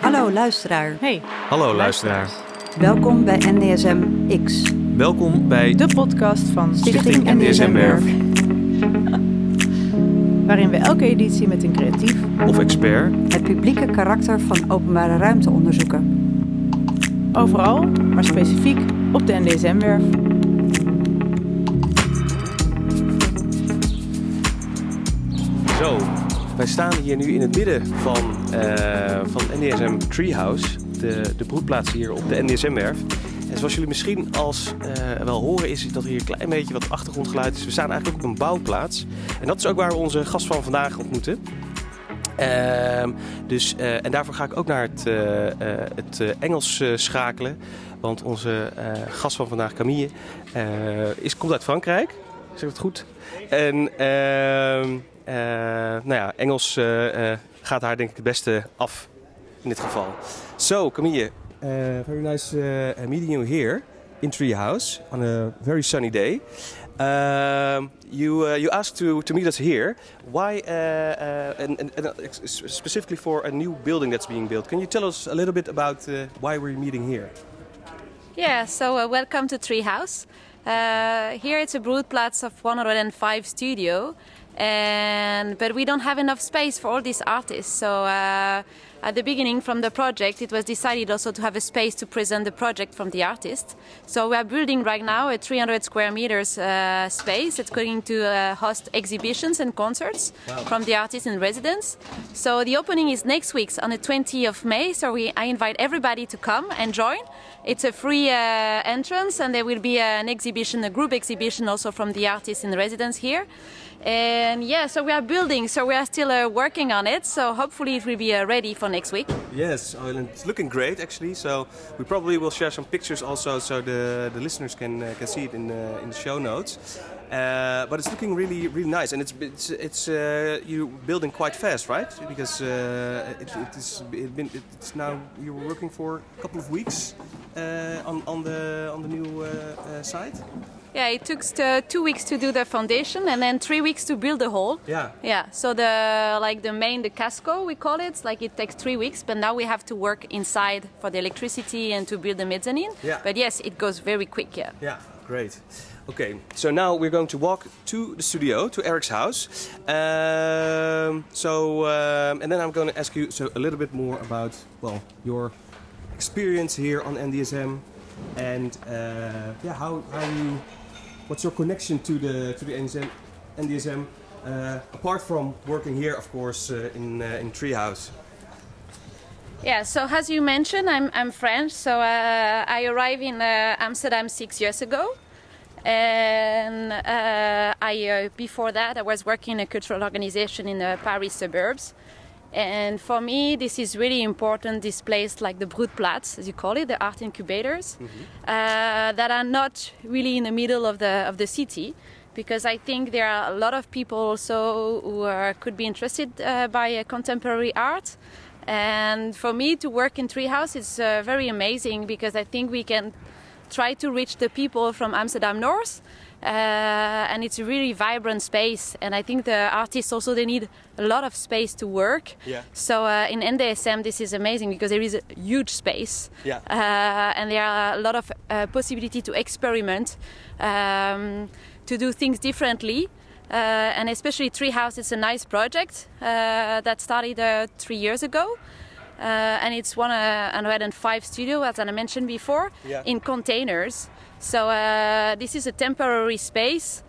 Hallo luisteraar, Hey, Hallo luisteraar. welkom bij NDSM X, Welkom bij de podcast van Stichting NDSM Werf. waarin we elke editie met een creatief of expert het publieke karakter van openbare ruimte onderzoeken. overal, maar specifiek op de NDSM-werf. Wij staan hier nu in het midden van, eh, van NDSM Treehouse, de, de broedplaats hier op de NDSM-werf. En zoals jullie misschien als eh, wel horen, is dat hier een klein beetje wat achtergrondgeluid is. We staan eigenlijk op een bouwplaats. En dat is ook waar we onze gast van vandaag ontmoeten. Ehm, dus, eh, en daarvoor ga ik ook naar het, het Engels schakelen. Want onze gast van vandaag, Camille, is, komt uit Frankrijk. Zeg het goed? En ehm, eh, nou ja, Engels eh, eh, gaat haar denk ik het beste af in dit geval. So, Camille, very nice meeting you here in Treehouse on a very sunny day. Um, you you asked to, to meet us here. Why? Uh, uh, and, and, specifically for a new building that's being built. Can you tell us a little bit about why we're meeting here? Yeah, so uh, welcome to Treehouse. Here it's a broodplaats of 105 studio, and but we don't have enough space for all these artists. So uh, at the beginning, from the project, it was decided also to have a space to present the project from the artist. So we are building right now a 300 square meters uh, space. It's going to uh, host exhibitions and concerts from the artists in residence. So the opening is next week on the 20th of May. So we, I invite everybody to come and join. It's a free uh, entrance, and there will be an exhibition, a group exhibition also from the artists in residence here. And yeah, so we are building, so we are still uh, working on it. So hopefully it will be uh, ready for next week. Yes, it's looking great actually. So we probably will share some pictures also, so the, the listeners can uh, can see it in the, in the show notes. Uh, but it's looking really really nice, and it's it's it's uh, you building quite fast, right? Because uh, it, it is it been it's now you were working for a couple of weeks uh, on on the on the new uh, uh, site. Yeah, it took uh, two weeks to do the foundation, and then three weeks to build the whole. Yeah. Yeah, so the like the main the casco we call it, like it takes three weeks, but now we have to work inside for the electricity and to build the mezzanine. Yeah. But yes, it goes very quick. Yeah. Yeah, great. Okay, so now we're going to walk to the studio, to Eric's house. Um, so, um, and then I'm going to ask you so a little bit more about well your experience here on NDSM, and uh, yeah, how how you, what's your connection to the to the NDSM, NDSM uh, apart from working here, of course, uh, in uh, in Treehouse. Yeah, so as you mentioned, I'm, I'm French, so uh, I arrived in uh, Amsterdam six years ago. And uh, I, uh, before that, I was working in a cultural organization in the Paris suburbs. And for me, this is really important. This place, like the Broedplaats, as you call it, the art incubators, uh, that are not really in the middle of the of the city, because I think there are a lot of people also who are, could be interested uh, by uh, contemporary art. And for me to work in Treehouse is uh, very amazing because I think we can try to reach the people from Amsterdam North. Uh, and it's a really vibrant space, and I think the artists also they need a lot of space to work. Yeah. So uh, in NDSM, this is amazing because there is a huge space, Yeah. uh, and there are a lot of uh, possibility to experiment, um, to do things differently. Uh, and especially Treehouse, is a nice project uh, that started uh, three years ago. Uh, and it's 105 studio, as I mentioned before, Yeah. in containers. So uh, this is a temporary space,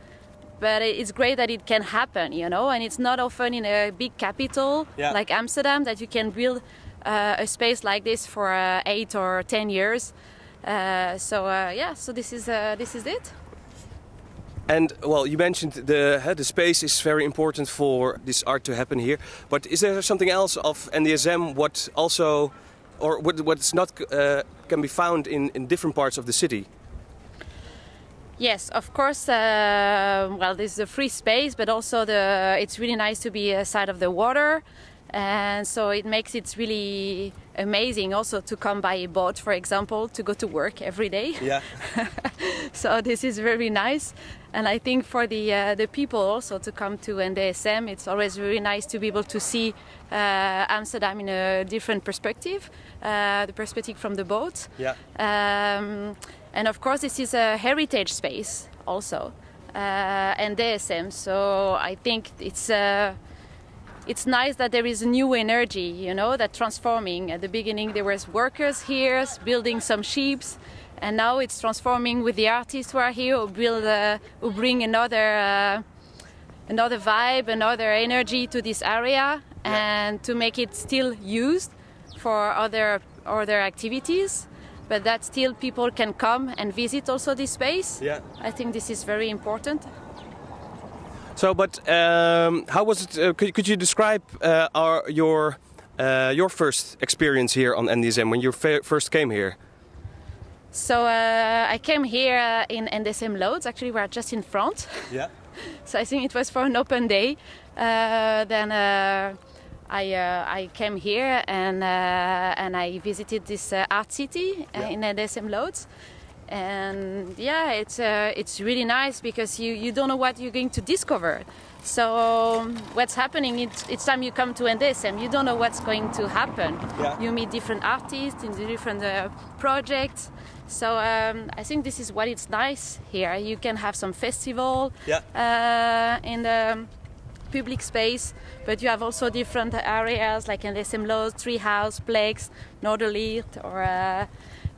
but it's great that it can happen, you know. And it's not often in a big capital Yeah. like Amsterdam that you can build uh, a space like this for uh, eight or ten years. Uh, so uh, yeah, so this is uh, this is it. And well, you mentioned the uh, the space is very important for this art to happen here. But is there something else of NDSM what also, or what what's not uh, can be found in in different parts of the city? Yes, of course. Uh, well, this is a free space, but also the it's really nice to be a side of the water, and so it makes it really amazing also to come by a boat, for example, to go to work every day. Yeah. so this is very nice. And I think for the uh, the people also to come to NDSM, it's always really nice to be able to see uh, Amsterdam in a different perspective, uh, the perspective from the boat. Yeah. Um, and of course, this is a heritage space also, uh, NDSM. So I think it's uh, it's nice that there is a new energy, you know, that transforming. At the beginning, there was workers here building some ships, and now it's transforming with the artists who are here who build, uh, who bring another. Uh, Another vibe, another energy to this area, and to make it still used for other or other activities but that still people can come and visit also this space. Yeah. I think this is very important. So, but um, how was it? Uh, could, could you describe uh, our, your uh, your first experience here on NDSM when you first came here? So uh, I came here uh, in NDSM Loods. Actually, we are just in front. Yeah. So I think it was for an open day. Uh, then I, uh, I came here and uh, and I visited this uh, art city Yeah. in NDSM Loods. And yeah, it's it's really nice because you, you don't know what you're going to discover. So what's happening? It's, each time you come to NDSM, you don't know what's going to happen. Yeah. You meet different artists in different uh, projects. So um, I think this is what it's nice here. You can have some festival Yeah. uh, in the public space, but you have also different areas like in Loods, Treehouse, Plex, Noorderlicht, or uh,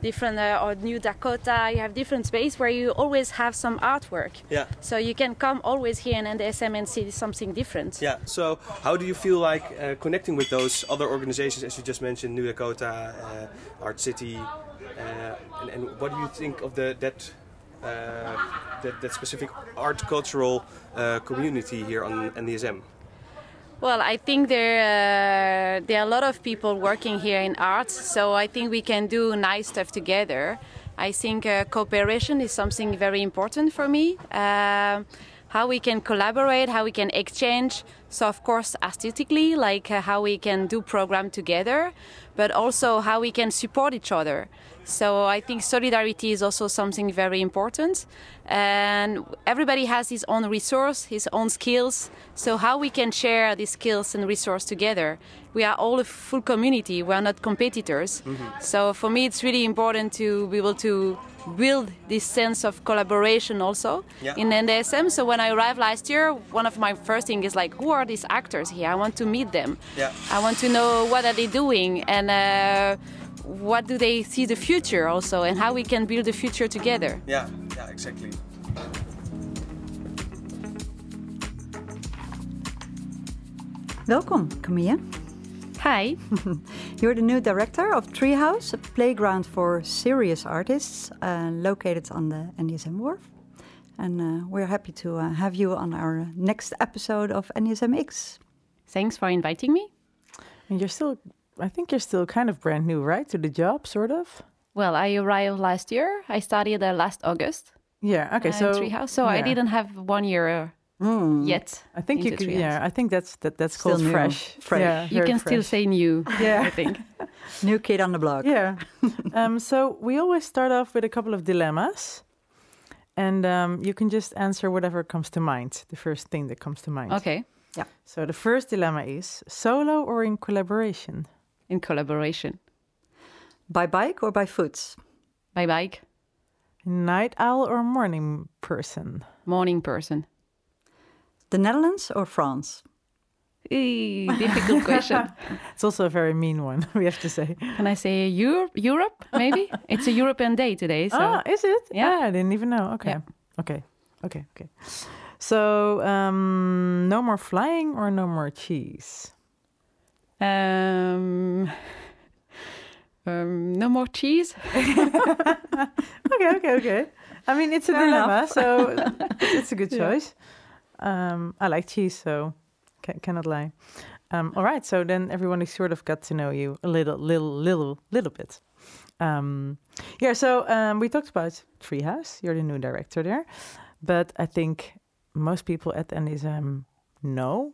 different uh, or New Dakota. You have different space where you always have some artwork. Yeah. So you can come always here in NDSM and see something different. Yeah. So, how do you feel like uh, connecting with those other organizations, as you just mentioned, New Dakota, uh, Art City, and, and what do you think of the that uh, that, that specific art cultural uh, community here on NDSM? Well, I think there uh, there are a lot of people working here in arts, so I think we can do nice stuff together. I think uh, cooperation is something very important for me. Um how we can collaborate, how we can exchange. So, of course, aesthetically, like uh, how we can do program together, but also how we can support each other. So, I think solidarity is also something very important. And everybody has his own resource, his own skills. So, how we can share these skills and resource together. We are all a full community. We are not competitors. So, for me, it's really important to be able to build this sense of collaboration also Yeah. in NDSM. So when I arrived last year, one of my first thing is like, who are these actors here? I want to meet them. Yeah. I want to know what are they doing and uh, what do they see the future also, and how we can build the future together. Yeah. Yeah. Exactly. Welcome, Camille. Hi. You're the new director of Treehouse, a playground for serious artists uh, located on the NDSM Wharf. And uh, we're happy to uh, have you on our next episode of NDSM X. Thanks for inviting me. And you're still, I think you're still kind of brand new, right, to the job, sort of. Well, I arrived last year. I started uh, last August Yeah. Okay. uh, so Treehouse, so I didn't have one year uh, Mm. yet. I think you could. Treehouse. Yeah. I think that's that. That's Still called new. fresh. Fresh. Yeah, You very can still say new, Yeah. I think. New kid on the block. Yeah. um, so we always start off with a couple of dilemmas, and um, you can just answer whatever comes to mind. The first thing that comes to mind. Okay. Yeah. So the first dilemma is solo or in collaboration. In collaboration. By bike or by foot? By bike. Night owl or morning person. Morning person. The Netherlands or France? Eee, difficult question. It's also a very mean one. We have to say. Can I say Europe? Europe, maybe? it's a European day today, so Ah, is it? Yeah. I didn't even know. Okay. Yeah. Okay. Okay. Okay. So, um, no more flying or no more cheese. Um, um, no more cheese. Okay. Okay. Okay. I mean, it's a Fair dilemma, so it's a good Yeah. choice. Um, I like cheese, so ca- cannot lie. Um, all right. So then everyone has sort of got to know you a little, little, little, little bit. Um, yeah. So um, we talked about Treehouse. You're the new director there, but I think most people at NDSM know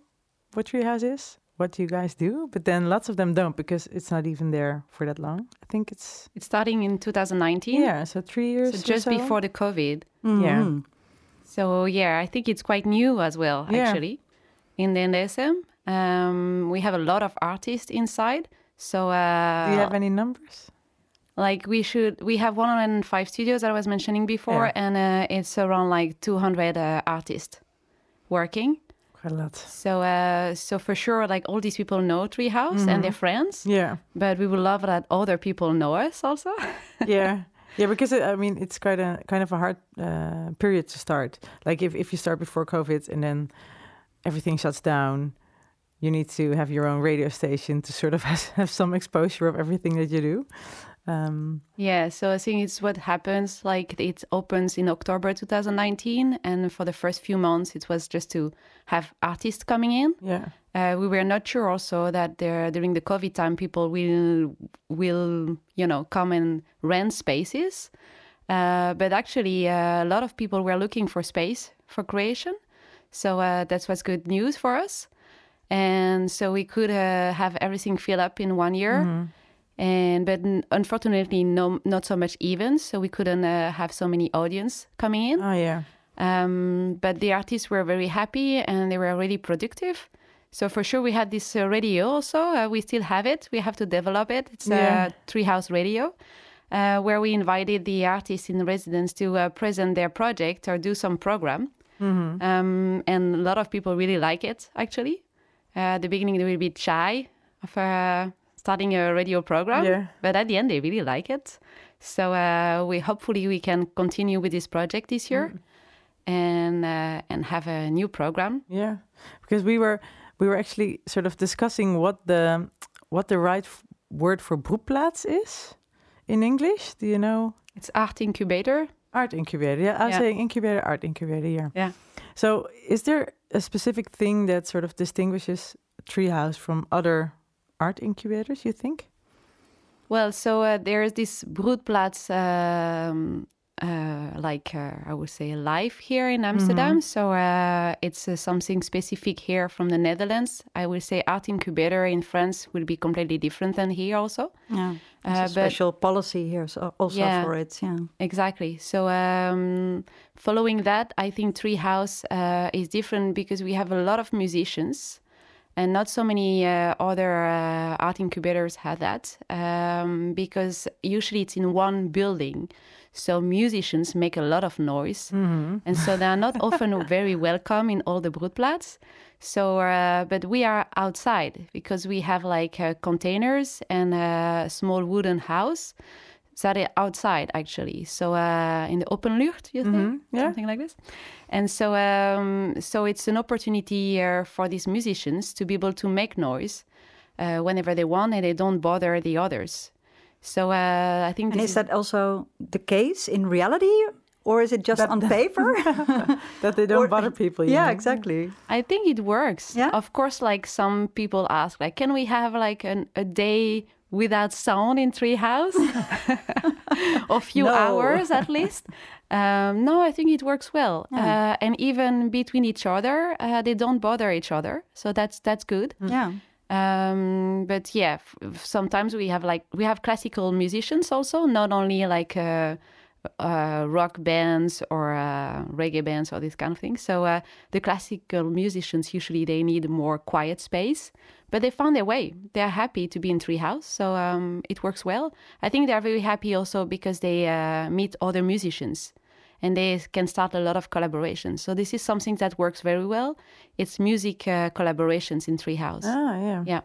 what Treehouse is. What do you guys do, but then lots of them don't because it's not even there for that long. I think it's It's starting in 2019. yeah, so three years. So just so. before the COVID. Yeah. Mhm. So yeah, I think it's quite new as well, Yeah. actually, in the NDSM. Um, we have a lot of artists inside. So uh, Do you have any numbers? like we should we have 105 studios that I was mentioning before, Yeah. and uh, it's around like 200 uh, artists working. Quite a lot. So uh, so for sure, like all these people know Treehouse and their friends, Yeah. but we would love that other people know us also. yeah yeah because it, i mean it's quite a kind of a hard uh, period to start like if, if you start before covid and then everything shuts down you need to have your own radio station to sort of have, have some exposure of everything that you do um, Yeah, so I think it's what happens. Like it opens in October 2019, and for the first few months, it was just to have artists coming in. yeah Uh, we were not sure also that there during the COVID time, people will will you know come and rent spaces. Uh, but actually, uh, a lot of people were looking for space for creation, so uh, that was good news for us. And so we could uh, have everything fill up in one year and but unfortunately no not so much events so we couldn't uh, have so many audience coming in. Oh yeah. Um, but the artists were very happy and they were really productive. So for sure we had this uh, radio also. Uh, we still have it. We have to develop it. It's Yeah. a treehouse radio uh, where we invited the artists in residence to uh, present their project or do some program. Um, and a lot of people really like it actually. Uh, at the beginning they were a bit shy of uh, starting a radio program Yeah. but at the end they really like it so uh, we hopefully we can continue with this project this year and uh, and have a new program yeah because we were we were actually sort of discussing what the what the right word for broedplaats is in english do you know it's art incubator Art incubator. Yeah, I was Yeah. saying incubator, art incubator. Yeah. Yeah. So, is there a specific thing that sort of distinguishes Treehouse from other art incubators? You think? Well, so uh, there's this Broedplaats, um, uh, like uh, I would say, live here in Amsterdam. So uh, it's uh, something specific here from the Netherlands. I would say art incubator in France will be completely different than here also. Yeah. Uh, but- special policy here so also Yeah. for it. Yeah. Exactly. So um, following that, I think Treehouse uh, is different because we have a lot of musicians, and not so many uh, other uh, art incubators have that. Um, because usually it's in one building, so musicians make a lot of noise, and so they are not often very welcome in all the broedplaats. So, uh, but we are outside because we have like uh, containers and a small wooden house that are outside actually. So uh, in the open lucht, you think yeah. something like this. And so, um, so it's an opportunity uh, for these musicians to be able to make noise uh, whenever they want, and they don't bother the others. So uh, I think And this is that also the case in reality, or is it just on paper? That they don't Or- bother people. yeah, know? exactly. I think it works. Yeah? Of course, like some people ask, like, can we have like an, a day without sound in Treehouse? a few No. hours at least. Um, no, I think it works well. Uh, and even between each other, uh, they don't bother each other. So that's that's good. Yeah. Um, but yeah, f- f- sometimes we have like we have classical musicians also, not only like uh, uh, rock bands or uh, reggae bands or this kind of thing. So uh, the classical musicians usually they need more quiet space, but they found their way. They are happy to be in Treehouse, so um, it works well. I think they are very happy also because they uh, meet other musicians. And they can start a lot of collaborations. So this is something that works very well. It's music uh, collaborations in Treehouse. Ah, yeah. Yeah.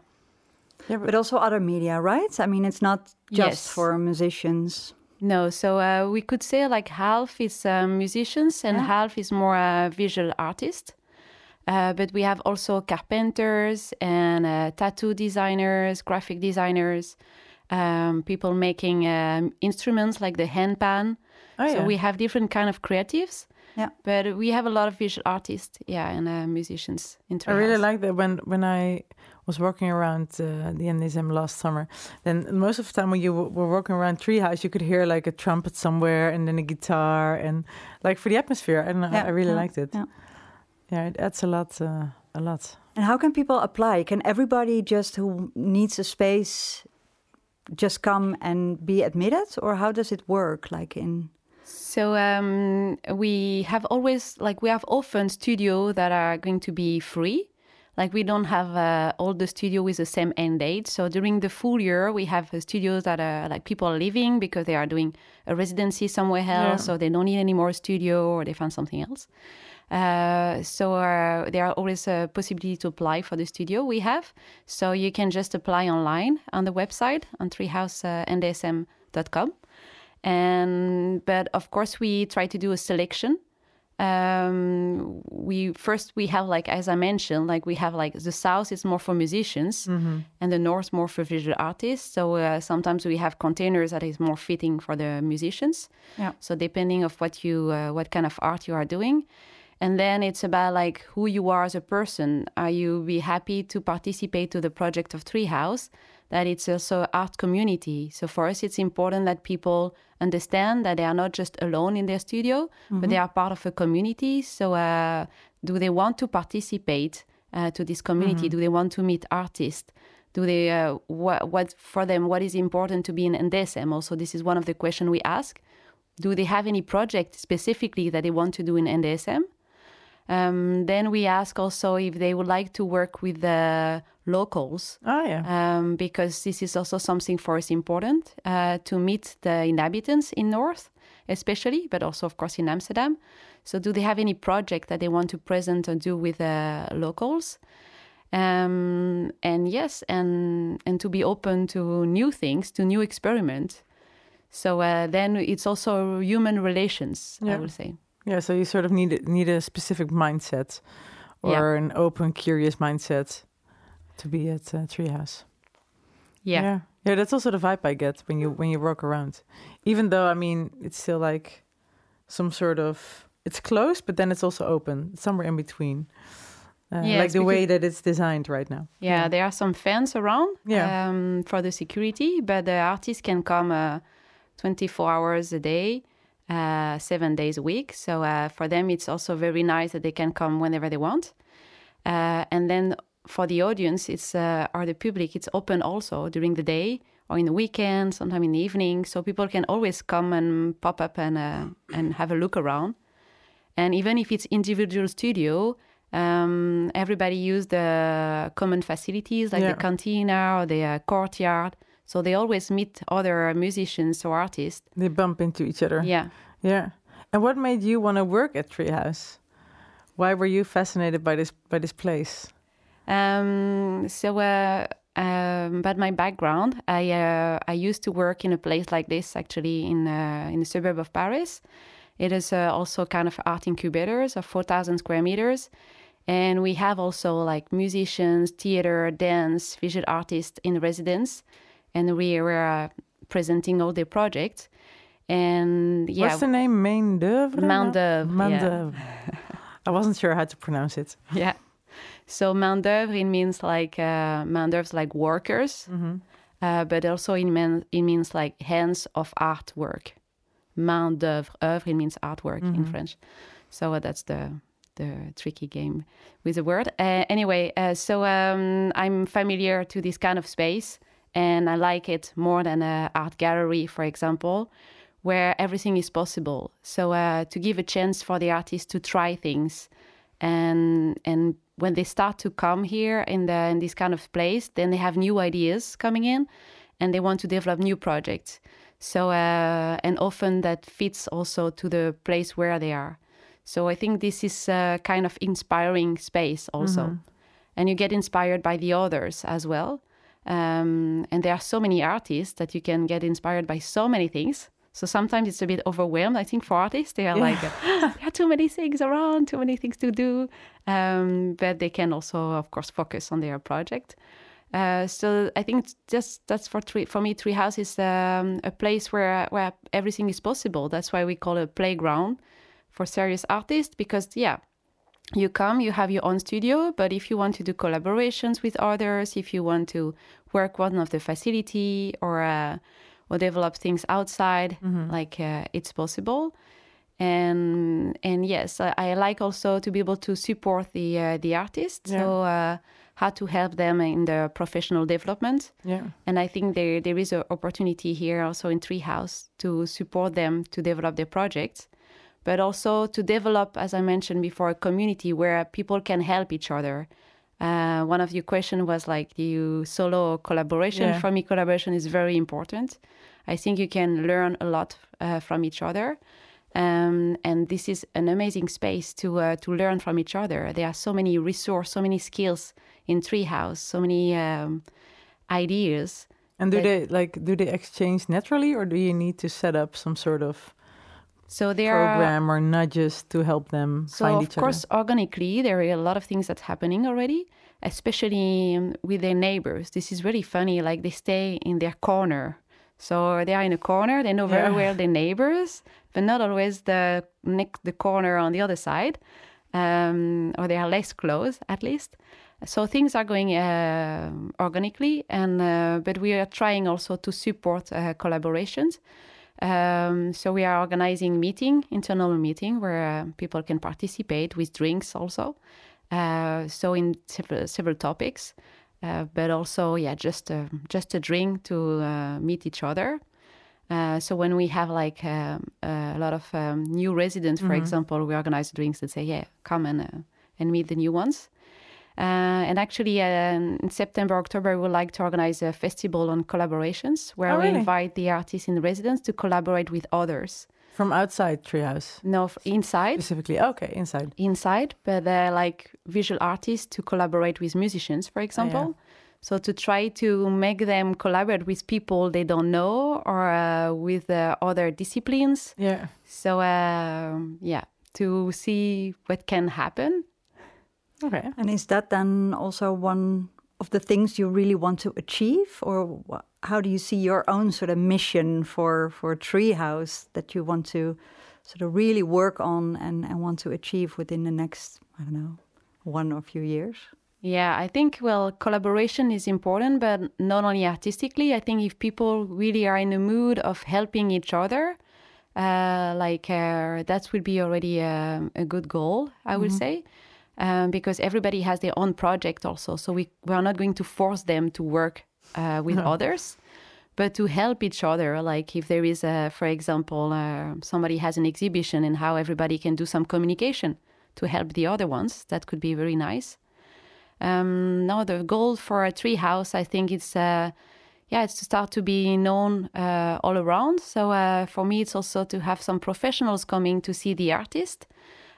Yeah, but But also other media, right? I mean, it's not just Yes. for musicians. No, so uh, we could say like half is uh, musicians and half is more uh, visual artists. Uh, but we have also carpenters and uh, tattoo designers, graphic designers, um, people making um, instruments like the handpan. Oh, so yeah. we have different kind of creatives. Yeah. But we have a lot of visual artists, yeah, and uh, musicians in I really like that when when I was walking around uh, the NSM last summer. Then most of the time when you w- were walking around Treehouse, you could hear like a trumpet somewhere and then a guitar and like for the atmosphere. I don't know. Yeah, I really yeah, liked it. yeah. Yeah, it adds a lot. Uh, a lot. And how can people apply? Can everybody just who needs a space just come and be admitted, or how does it work? Like in So um, we have always like we have often studio that are going to be free. Like we don't have uh, all the studio with the same end date. So during the full year, we have uh, studios that are like people are leaving because they are doing a residency somewhere else, Yeah. so they don't need any more studio or they found something else. Uh, so uh, there are always a possibility to apply for the studio we have. So you can just apply online on the website on treehousendsm.com. And but of course we try to do a selection. Um, we first we have like as I mentioned, like we have like the south is more for musicians and the north more for visual artists. So uh, sometimes we have containers that is more fitting for the musicians. Yeah. So depending of what you uh, what kind of art you are doing, and then it's about like who you are as a person. Are you be happy to participate to the project of Treehouse? That it's also art community. So for us, it's important that people understand that they are not just alone in their studio, but they are part of a community. So uh, do they want to participate uh, to this community? Do they want to meet artists? do they uh, what, what for them what is important to be in NDSM also this is one of the questions we ask do they have any project specifically that they want to do in NDSM um, then we ask also if they would like to work with the locals Oh yeah. um, because this is also something for us important uh, to meet the inhabitants in North, especially, but also, of course, in Amsterdam. So, do they have any project that they want to present or do with uh, locals? Um, and yes, and and to be open to new things, to new experiments. So uh, then it's also human relations, I would say. Yeah, so you sort of need need a specific mindset or Yeah. an open, curious mindset to be at uh, Treehouse. Yeah. yeah, Yeah, That's also the vibe I get when you when you walk around. Even though I mean, it's still like some sort of it's closed, but then it's also open. It's somewhere in between. Uh, Yeah, like the way that it's designed right now. Yeah, there are some fans around Yeah. um, for the security, but the artists can come uh, 24 hours a day, uh, seven days a week. So uh, for them, it's also very nice that they can come whenever they want. Uh, and then for the audience, it's uh, or the public, it's open also during the day or in the weekend, sometime in the evening. So people can always come and pop up and uh, and have a look around. And even if it's individual studio, um, everybody use the common facilities like Yeah. the cantina or the uh, courtyard. So they always meet other musicians or artists. They bump into each other. Yeah. Yeah. And what made you want to work at Treehouse? Why were you fascinated by this by this place? Um, so, uh, um, but my background, I uh, I used to work in a place like this actually in uh, in the suburb of Paris. It is uh, also kind of art incubators of four thousand square meters, and we have also like musicians, theater, dance, visual artists in residence, and we were uh, presenting all the projects. And yeah, What's the name? Main d'oeuvre? Main d'oeuvre, Main yeah. I wasn't sure how to pronounce it. Yeah. So main d'oeuvre it means like uh, main like workers, uh, but also it, mean, it means like hands of artwork. Main d'oeuvre, œuvre it means artwork in French. So uh, that's the the tricky game with the word. Uh, anyway, uh, so um, I'm familiar to this kind of space, and I like it more than an art gallery, for example, where everything is possible. So uh, to give a chance for the artists to try things, and and when they start to come here in the in this kind of place, then they have new ideas coming in, and they want to develop new projects. So uh, and often that fits also to the place where they are. So I think this is a kind of inspiring space also, and you get inspired by the others as well. Um, and there are so many artists that you can get inspired by so many things. So sometimes it's a bit overwhelmed. I think for artists, they are like, there are too many things around, too many things to do. Um, but they can also, of course, focus on their project. Uh, so I think it's just that's for tree, for me. Treehouse is um, a place where where everything is possible. That's why we call it a playground for serious artists. Because yeah, you come, you have your own studio, but if you want to do collaborations with others, if you want to work one of the facility or uh, or develop things outside, like uh, it's possible. And and yes, I, I like also to be able to support the uh, the artists. So uh, how to help them in their professional development. Yeah. And I think there there is an opportunity here also in Treehouse to support them to develop their projects, but also to develop, as I mentioned before, a community where people can help each other. Uh, one of your questions was like, do you solo or collaboration? Yeah. For me, collaboration is very important. I think you can learn a lot uh, from each other. Um, and this is an amazing space to uh, to learn from each other. There are so many resources, so many skills in Treehouse, so many um, ideas. And do Like- they like do they exchange naturally, or do you need to set up some sort of So there are program or nudges to help them So find of course, organically, there are a lot of things that's happening already, especially um, with their neighbors. This is really funny. Like they stay in their corner, so they are in a corner. They know very Yeah. well their neighbors, but not always the next the corner on the other side, um, or they are less close at least. So things are going uh, organically, and uh, but we are trying also to support uh, collaborations. Um, so we are organizing meeting, internal meeting, where uh, people can participate with drinks also. Uh, so in several, several topics, uh, but also yeah, just a, just a drink to uh, meet each other. Uh, so when we have like um, a lot of um, new residents, for example, we organize drinks and say, yeah, come and uh, and meet the new ones. Uh, and actually, uh, in September, October, we would like to organize a festival on collaborations where Oh, we invite the artists in residence to collaborate with others. from outside Treehouse No, f- inside, specifically? Okay, inside. inside, but uh, like visual artists to collaborate with musicians, for example. Yeah. So to try to make them collaborate with people they don't know or uh, with uh, other disciplines. Yeah. So um yeah, to see what can happen. Okay. And is that then also one of the things you really want to achieve, or how do you see your own sort of mission for for Treehouse that you want to sort of really work on and, and want to achieve within the next I don't know one or few years? Yeah, I think well, collaboration is important, but not only artistically. I think if people really are in the mood of helping each other, uh, like uh, that would be already a, a good goal, I would say, um, because everybody has their own project also. So we we are not going to force them to work uh, with others, but to help each other. Like if there is, a, for example, uh, somebody has an exhibition and how everybody can do some communication to help the other ones, that could be very nice. Um, now the goal for a tree house, I think it's uh, yeah, it's to start to be known uh, all around. So uh, for me, it's also to have some professionals coming to see the artist.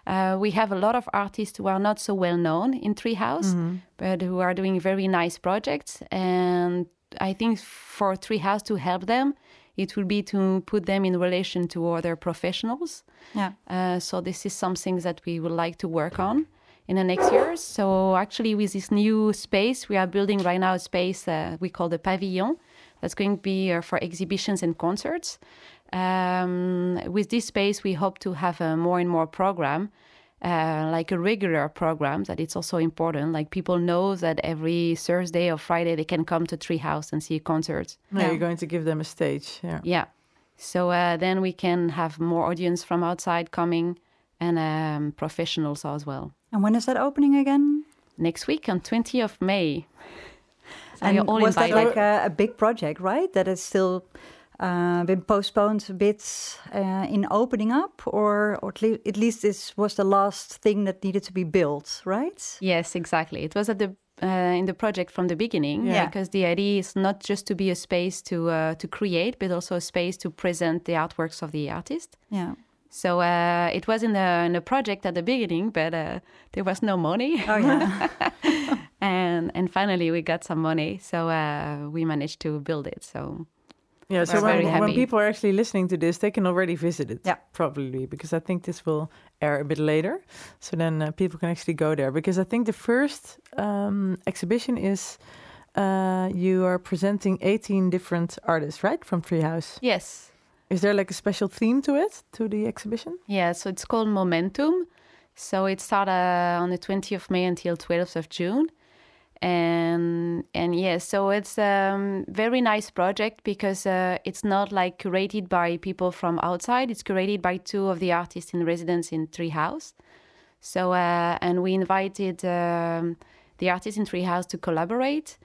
Uh, we have a lot of artists who are not so well known in Treehouse, but who are doing very nice projects. And I think for Treehouse to help them, it will be to put them in relation to other professionals. Yeah. Uh, so this is something that we would like to work on in the next years. So actually, with this new space, we are building right now a space uh, we call the pavilion. That's going to be uh, for exhibitions and concerts. Um, with this space, we hope to have a more and more program, uh, like a regular program. That it's also important. Like people know that every Thursday or Friday they can come to Treehouse and see concerts. Yeah, Yeah. you're going to give them a stage. Yeah. Yeah. So uh, then we can have more audience from outside coming and um, professionals as well. And when is that opening again? Next week on 20th of May. So and was that like a, a big project, right? That has still uh, been postponed a bit uh, in opening up, or, or at, le- at least this was the last thing that needed to be built, right? Yes, exactly. It was at the uh, in the project from the beginning Yeah. because the idea is not just to be a space to uh, to create, but also a space to present the artworks of the artist. Yeah. So uh, it was in the in the project at the beginning, but uh, there was no money. Oh yeah. and and finally we got some money, so uh, we managed to build it. So Yeah, so when, when people are actually listening to this, they can already visit it. Yeah. Probably because I think this will air a bit later. So then uh, people can actually go there. Because I think the first um, exhibition is uh, you are presenting 18 different artists, right? From Treehouse. yes, Is there like a special theme to it, to the exhibition? Yeah, so it's called Momentum. So it started uh, on the 20th of May until 12th of June. And and yeah, so it's a um, very nice project because uh, it's not like curated by people from outside. It's curated by two of the artists in residence in Treehouse. So uh, and we invited um, the artists in Treehouse to collaborate.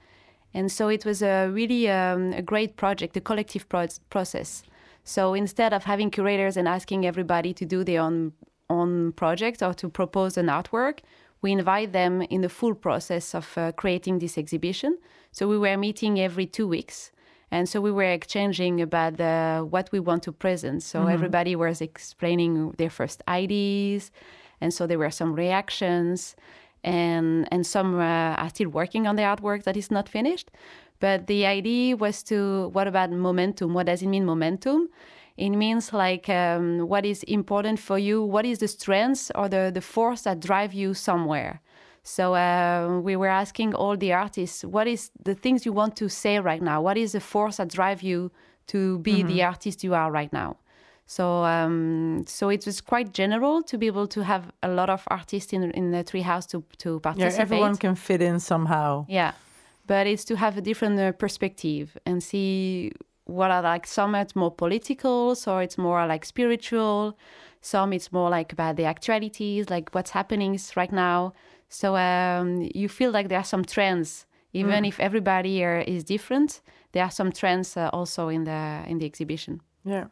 And so it was a really um, a great project, a collective pro- process. So instead of having curators and asking everybody to do their own own project or to propose an artwork, we invite them in the full process of uh, creating this exhibition. So we were meeting every two weeks. And so we were exchanging about uh, what we want to present. So mm-hmm. everybody was explaining their first ideas. And so there were some reactions. And, and some uh, are still working on the artwork that is not finished. But the idea was to what about momentum? What does it mean, momentum? It means like um, what is important for you, what is the strength or the, the force that drive you somewhere. So uh, we were asking all the artists, what is the things you want to say right now? What is the force that drive you to be mm-hmm. the artist you are right now? So um, so it was quite general to be able to have a lot of artists in in the treehouse to to participate. Yeah, everyone can fit in somehow. Yeah, but it's to have a different uh, perspective and see what are like some it's more political, so it's more like spiritual. Some it's more like about the actualities, like what's happening right now. So um, you feel like there are some trends, even mm. if everybody here is different. There are some trends uh, also in the in the exhibition. Yeah.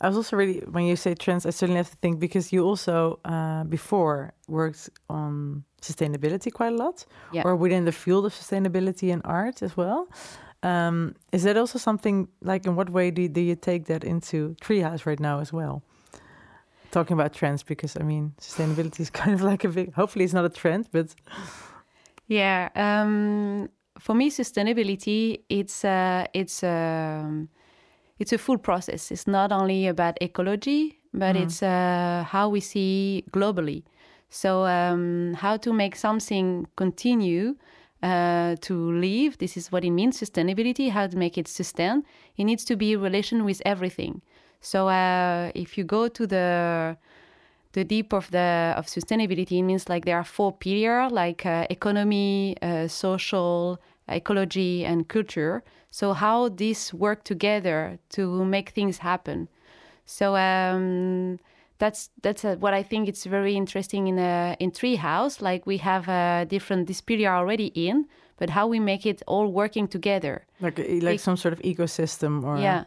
I was also really when you say trends, I certainly have to think because you also uh, before worked on sustainability quite a lot, yeah. or within the field of sustainability and art as well. Um, is that also something like in what way do, do you take that into Treehouse right now as well? Talking about trends because I mean sustainability is kind of like a big. Hopefully, it's not a trend, but yeah. Um, for me, sustainability it's uh, it's um, it's a full process. It's not only about ecology, but mm. it's uh, how we see globally. So um, how to make something continue uh, to live. This is what it means sustainability. How to make it sustain. It needs to be relation with everything. So uh, if you go to the the deep of the of sustainability, it means like there are four pillars like uh, economy, uh, social, ecology, and culture. So how these work together to make things happen. So um, that's that's a, what I think it's very interesting in a in Treehouse. Like we have a different display already in, but how we make it all working together, like eh, like some sort of ecosystem, or yeah,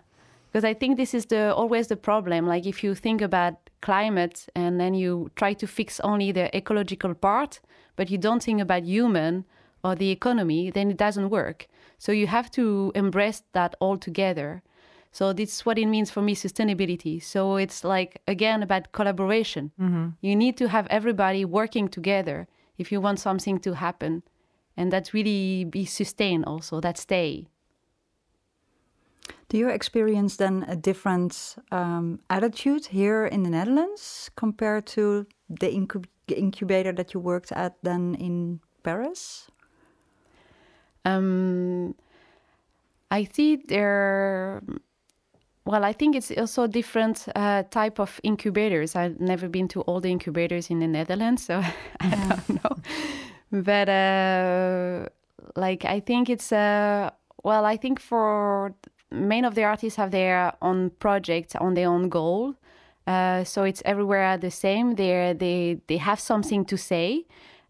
because I think this is the always the problem. Like if you think about climate and then you try to fix only the ecological part, but you don't think about human or the economy, then it doesn't work. So you have to embrace that all together. So this is what it means for me sustainability. So it's like again about collaboration. Mm-hmm. You need to have everybody working together if you want something to happen, and that really be sustained also. That stay. Do you experience then a different um, attitude here in the Netherlands compared to the incub- incubator that you worked at then in Paris? Um, I see there well, I think it's also a different uh, type of incubators. I've never been to all the incubators in the Netherlands, so I don't know. But uh, like, I think it's uh, well, I think for many of the artists have their own project on their own goal. Uh, so it's everywhere the same. They they they have something to say,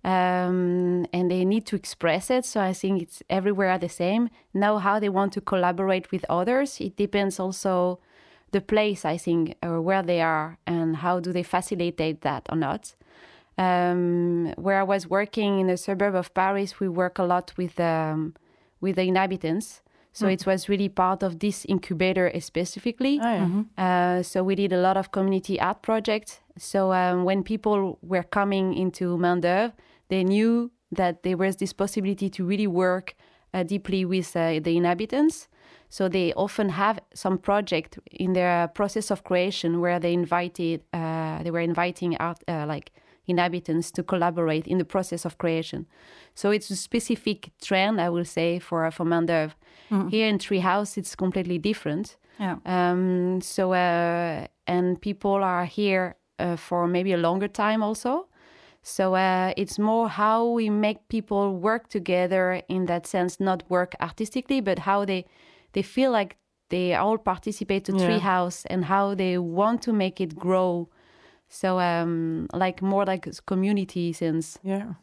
um, and they need to express it. So I think it's everywhere the same. Now, how they want to collaborate with others, it depends also the place, I think, or where they are, and how do they facilitate that or not. Um, where I was working in the suburb of Paris, we work a lot with um, with the inhabitants. So mm. it was really part of this incubator specifically. Oh, yeah. mm-hmm. uh, so we did a lot of community art projects. So um, when people were coming into Main d'oeuvre, they knew that there was this possibility to really work uh, deeply with uh, the inhabitants. So they often have some project in their process of creation where they invited, uh, they were inviting art, uh, like inhabitants to collaborate in the process of creation. So it's a specific trend, I will say, for for Main d'oeuvre. Mm. Here in Treehouse, it's completely different. Yeah. Um, so uh, and people are here uh, for maybe a longer time also. So uh, it's more how we make people work together in that sense, not work artistically, but how they they feel like they all participate to yeah. Treehouse and how they want to make it grow. So um, like more like community sense. Yeah.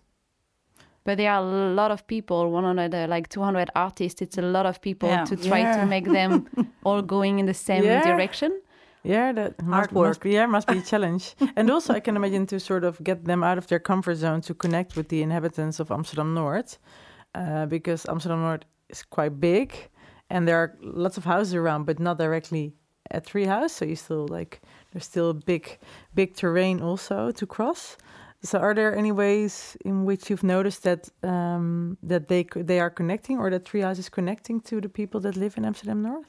but there are a lot of people 100 uh, like 200 artists it's a lot of people Yeah. to try Yeah. to make them all going in the same direction Yeah, that Hard must work. be yeah must be a challenge. and also, I can imagine to sort of get them out of their comfort zone to connect with the inhabitants of Amsterdam North, uh, because Amsterdam North is quite big, and there are lots of houses around, but not directly at Treehouse. So you still like there's still a big, big terrain also to cross. So, are there any ways in which you've noticed that um, that they they are connecting, or that Treehouse is connecting to the people that live in Amsterdam North?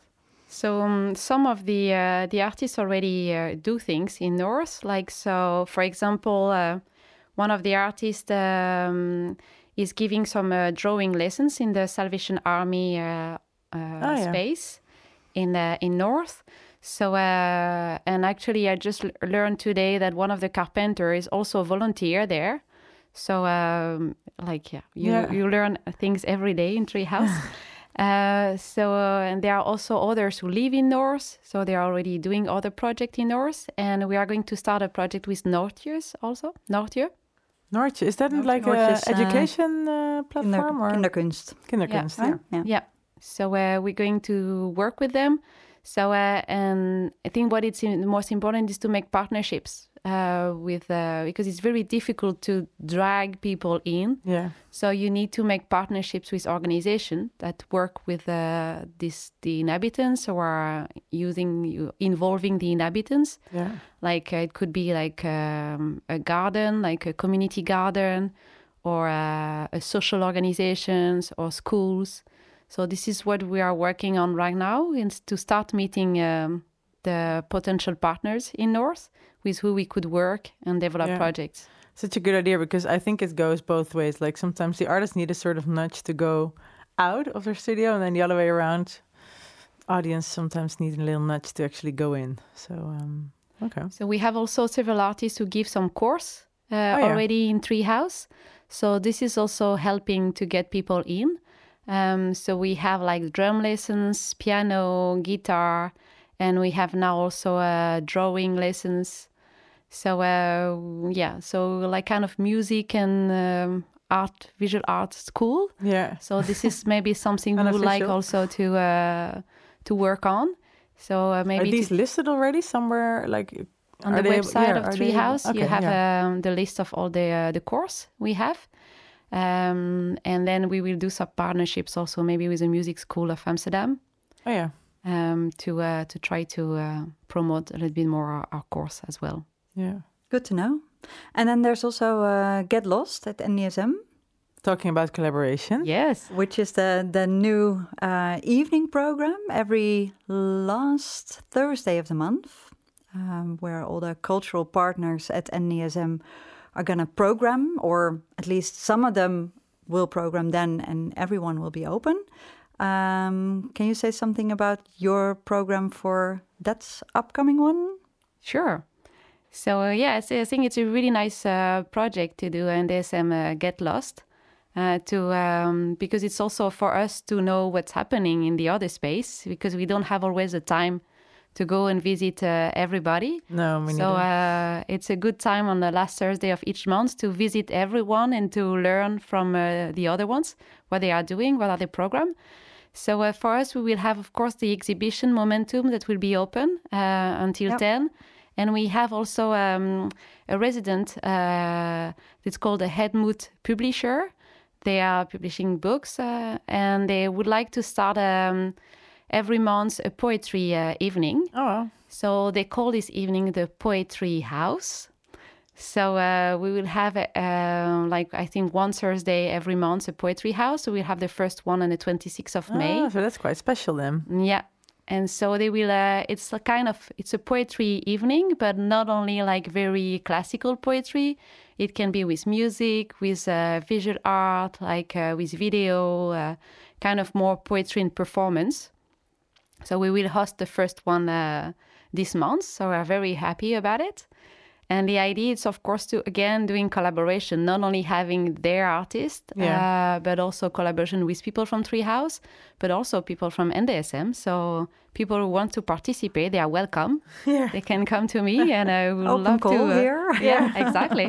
So um, some of the uh, the artists already uh, do things in North, like so. For example, uh, one of the artists um, is giving some uh, drawing lessons in the Salvation Army uh, uh, Oh, yeah. space in uh, in North. So uh, and actually, I just learned today that one of the carpenter is also a volunteer there. So um, like yeah, you Yeah. you learn things every day in Treehouse. Uh, so uh, and there are also others who live in North, so they are already doing other project in North, and we are going to start a project with Nortjes also. Nortje, Nortje, is that Nortje- like Nortje a uh, education uh, Kinder, platform or kinderkunst. kinderkunst? Right? Yeah. yeah. So uh, we're going to work with them. So uh, and I think what it's in, the most important is to make partnerships uh, with uh, because it's very difficult to drag people in. Yeah, So you need to make partnerships with organizations that work with uh, this the inhabitants or are using involving the inhabitants. yeah, Like uh, it could be like um, a garden, like a community garden, or uh, a social organizations or schools. So this is what we are working on right now, is to start meeting um, the potential partners in North with who we could work and develop Yeah. projects. such a good idea because I think it goes both ways. Like sometimes the artists need a sort of nudge to go out of their studio, and then the other way around. Audience sometimes need a little nudge to actually go in. So um, okay, So we have also several artists who give some course uh, Oh, yeah. already in Treehouse. So this is also helping to get people in. Um, so we have like drum lessons, piano, guitar, and we have now also uh, drawing lessons. So uh, yeah, so like kind of music and um, art, visual art school. yeah, So this is maybe something we would like also to uh, to work on. So uh, are maybe to these listed already somewhere? Like on the they- website yeah, of are they- Treehouse, you have yeah. um, the list of all the uh, the course we have, um, and then we will do some partnerships also, maybe with the music school of Amsterdam, oh yeah, um, to uh, to try to uh, promote a little bit more our, our course as well. Yeah. Good to know. And then there's also uh, Get Lost at NDSM, Talking about collaboration. Yes, which is the the new uh, evening program every last Thursday of the month, um, where all the cultural partners at NDSM are going to program, or at least some of them will program then, and everyone will be open. Um, can you say something about your program for that upcoming one? sure. So uh, yeah, I think it's a really nice uh, project to do, and NDSM uh, Get Lost. Uh, to um, because it's also for us to know what's happening in the other space because we don't have always the time to go and visit uh, everybody. No, me so uh, it's a good time on the last Thursday of each month to visit everyone and to learn from uh, the other ones what they are doing, what are the program. So uh, for us, we will have, of course, the exhibition Momentum that will be open uh, until Yep. 10. And we have also um, a resident uh, that's called a Hedmut publisher. They are publishing books uh, and they would like to start um, every month a poetry uh, evening. oh. So they call this evening the Poetry House. So uh, we will have, uh, like, I think one Thursday every month, a Poetry House. So we'll have the first one on the 26th of May. Ah, so that's quite special then. Yeah. And so they will, uh, it's a kind of, it's a poetry evening, but not only like very classical poetry. It can be with music, with uh, visual art, like uh, with video, uh, kind of more poetry and performance. So we will host the first one uh, this month. So we're very happy about it. And the idea is, of course, to again doing collaboration, not only having their artist, Yeah. uh, but also collaboration with people from Treehouse, but also people from NDSM. So people who want to participate, they are welcome. Yeah. They can come to me, and I would Open love call to. uh, here. Yeah, exactly.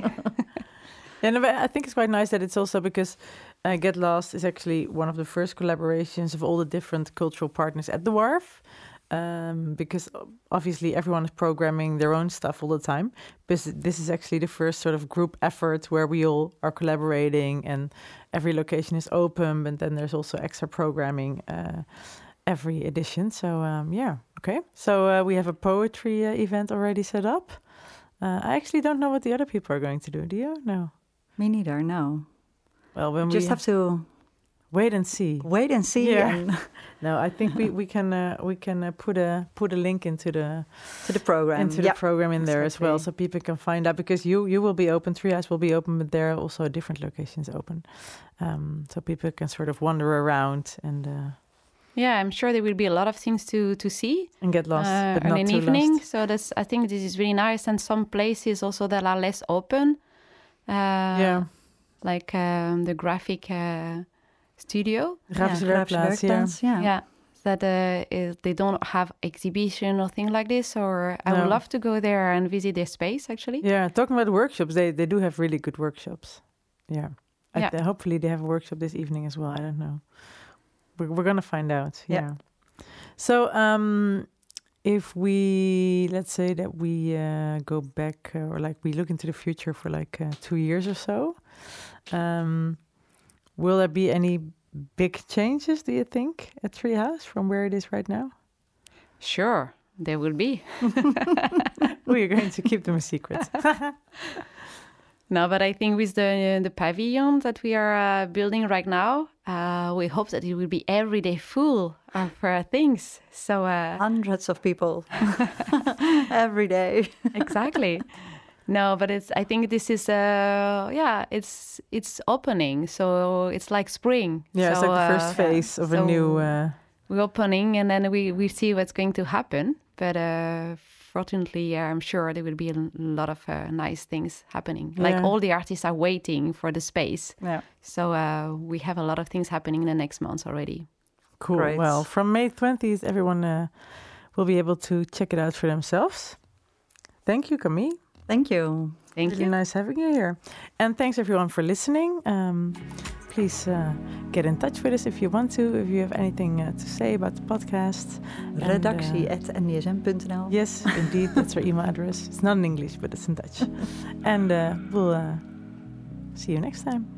and I think it's quite nice that it's also because uh, Get Lost is actually one of the first collaborations of all the different cultural partners at the Wharf. Um, because obviously everyone is programming their own stuff all the time. But this is actually the first sort of group effort where we all are collaborating and every location is open. And then there's also extra programming uh, every edition. So um, yeah, okay. So uh, we have a poetry uh, event already set up. Uh, I actually don't know what the other people are going to do. Do you? No. Me neither. No. Well, when just we just have to wait and see. Wait and see. Yeah. And no, I think we we can uh, we can uh, put a put a link into the to the program into the program in there as well, so people can find out because you you will be open. Treehouse will be open, but there are also different locations open, um, so people can sort of wander around and. Uh, yeah, I'm sure there will be a lot of things to to see and get lost, uh, but not in too evening. lost. So that's I think this is really nice, and some places also that are less open. Uh, yeah, like um, the graphic uh, studio. Grafische yeah, werkplaats, yeah. yeah. Yeah, that uh, is, they don't have exhibition or thing like this. Or I No. would love to go there and visit their space. Actually, Yeah, talking about workshops, they they do have really good workshops. Yeah, I Yeah. th- hopefully they have a workshop this evening as well. I don't know. We're we're gonna find out. Yeah. Yeah. So um, if we let's say that we uh, go back uh, or like we look into the future for like uh, two years or so, um, will there be any big changes? Do you think at Treehouse from where it is right now? sure there will be. we are going to keep them a secret. No, but I think with the the pavilion that we are uh, building right now, uh, we hope that it will be every day full of uh, things. So uh, Hundreds of people every day. exactly. No, but it's. I think this is. Uh, yeah, it's it's opening. So it's like spring. yeah, it's like the uh, first phase of a new. Uh, we're opening, and then we we see what's going to happen. But uh, fortunately, yeah, I'm sure there will be a lot of uh, nice things happening. Like Yeah. all the artists are waiting for the space. Yeah. So uh, we have a lot of things happening in the next months already. Cool. Great. Well, from May 20th, everyone uh, will be able to check it out for themselves. Thank you, Camille. Thank you. Thank really you. nice having you here. And thanks everyone for listening. Um, please uh, get in touch with us if you want to, if you have anything uh, to say about the podcast. And, uh, Redactie.ndsm.nl yes, indeed, that's our email address. It's not in English, but it's in Dutch. and uh, we'll uh, see you next time.